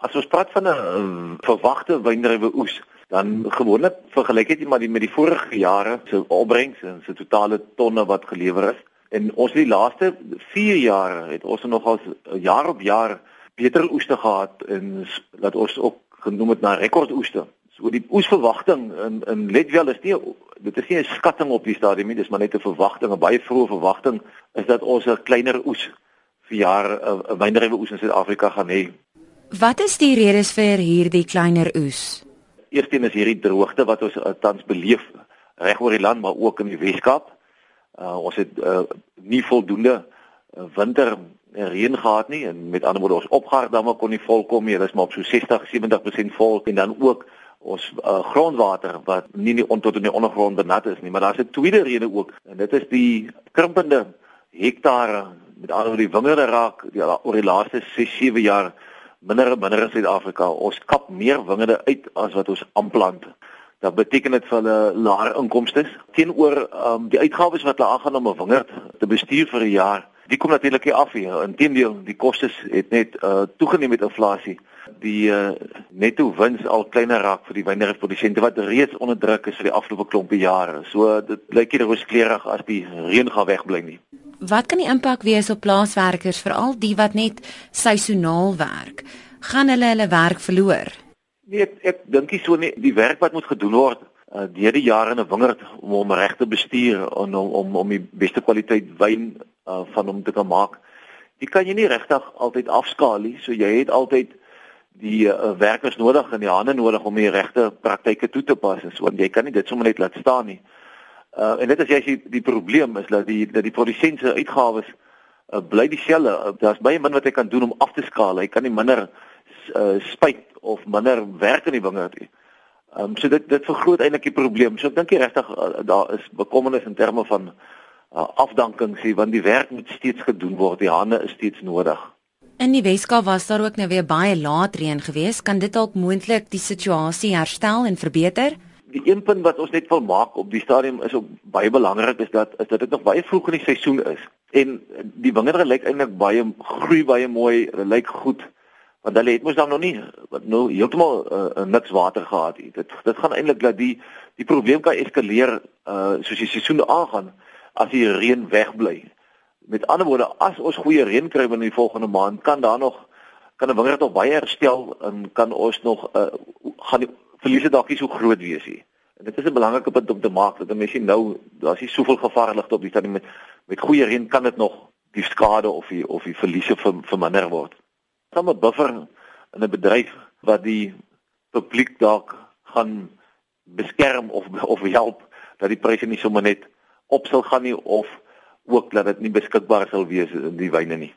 As ons praat van 'n uh, verwagte wyndrywe oes, dan gewoonlik vergelyk dit maar die met die vorige jare se opbrengs en se totale tonne wat gelewer is. En ons die laaste 4 jaar het ons nogal jaar op jaar beter oeste gehad en dat ons ook genoem het na rekordoeste. So die oesverwagting in in let wel is nie dit is nie 'n skatting op die stadium nie, dis maar net 'n verwagting, 'n baie vroeë verwagting is dat ons 'n kleiner oes vir jaar 'n wyndrywe oes in Suid-Afrika gaan hê. Wat is die redes vir hierdie kleiner oes? Eerstens is hierdie droogte wat ons uh, tans beleef reg oor die land, maar ook in die Weskaap. Uh, ons het uh, nie voldoende uh, winter reën gehad nie en met ander woorde ons opgaardamme kon nie volkom nie. Dit is maar op so 60, 70% vol en dan ook ons uh, grondwater wat nie nie tot in die ondergrond benat is nie, maar daar's 'n tweede rede ook en dit is die krimpende hektare met al die wingerde raak die, oor die laaste 6, 7 jaar minder en minder in Suid-Afrika. Ons kap meer wingerde uit as wat ons aanplant. Dat beteken dit vir hulle laer inkomste teenoor um, die uitgawes wat hulle aangaan om 'n wingerd te bestuur vir 'n jaar. Die kom natuurlik nie af nie. Inteendeel, die kostes het net uh, toegeneem met inflasie die uh, netto wins al kleiner raak vir die wynerisprodusente wat reeds onder druk is vir die afgelope klompie jare. So dit lyk nie rooskleurig as die reën gaan wegbly nie. Wat kan die impak wees op plaaswerkers veral die wat net seisoonaal werk? Gaan hulle hulle werk verloor? Nee, ek, ek dink nie so nie. Die werk wat moet gedoen word uh, deur die jare in 'n wingerd om hom reg te bestuur en om om om die beste kwaliteit wyn uh, van hom te kan maak. Dit kan jy nie regtig altyd afskaal nie. So jy het altyd die uh, werkers nodig en die hande nodig om die regte praktyke toe te pas so want jy kan nie dit sommer net laat staan nie. Uh en dit is jy die, die probleem is dat die dat die produsent se uitgawes uh, bly dieselfde. Uh, Daar's baie min wat hy kan doen om af te skaal. Hy kan nie minder uh spuit of minder werk in die wingerd nie. Ehm um, so dit dit vergroot eintlik die probleem. So ek dink regtig uh, daar is bekommernis in terme van uh, afdanking sê want die werk moet steeds gedoen word. Die hande is steeds nodig. In die Weskaap was daar ook nou weer baie laat reën gewees. Kan dit dalk moontlik die situasie herstel en verbeter? Die een punt wat ons net wil maak op die stadium is ook baie belangrik is dat is dat dit nog baie vroeg in die seisoen is. En die wingerde lyk eintlik baie groei baie mooi, hulle lyk goed. Want hulle het mos dan nog nie nou heeltemal uh, niks water gehad het. Dit dit gaan eintlik dat die die probleem kan eskaleer uh soos die seisoen aangaan as die reën wegbly. Met ander woorde, as ons goeie reën kry in die volgende maand, kan daar nog kan 'n wingerd nog baie herstel en kan ons nog uh, gaan die verliese dalk nie so groot wees nie. En dit is 'n belangrike punt om te maak dat mense nou daar's nie soveel gevaarligte op die stadium met met goeie reën kan dit nog die skade of die of die verliese verminder word. Kom 'n buffer in 'n bedryf wat die publiek dalk gaan beskerm of of help dat die pryse nie sommer net op sal gaan nie of ook dat dit nie beskikbaar sal wees in die wyne nie.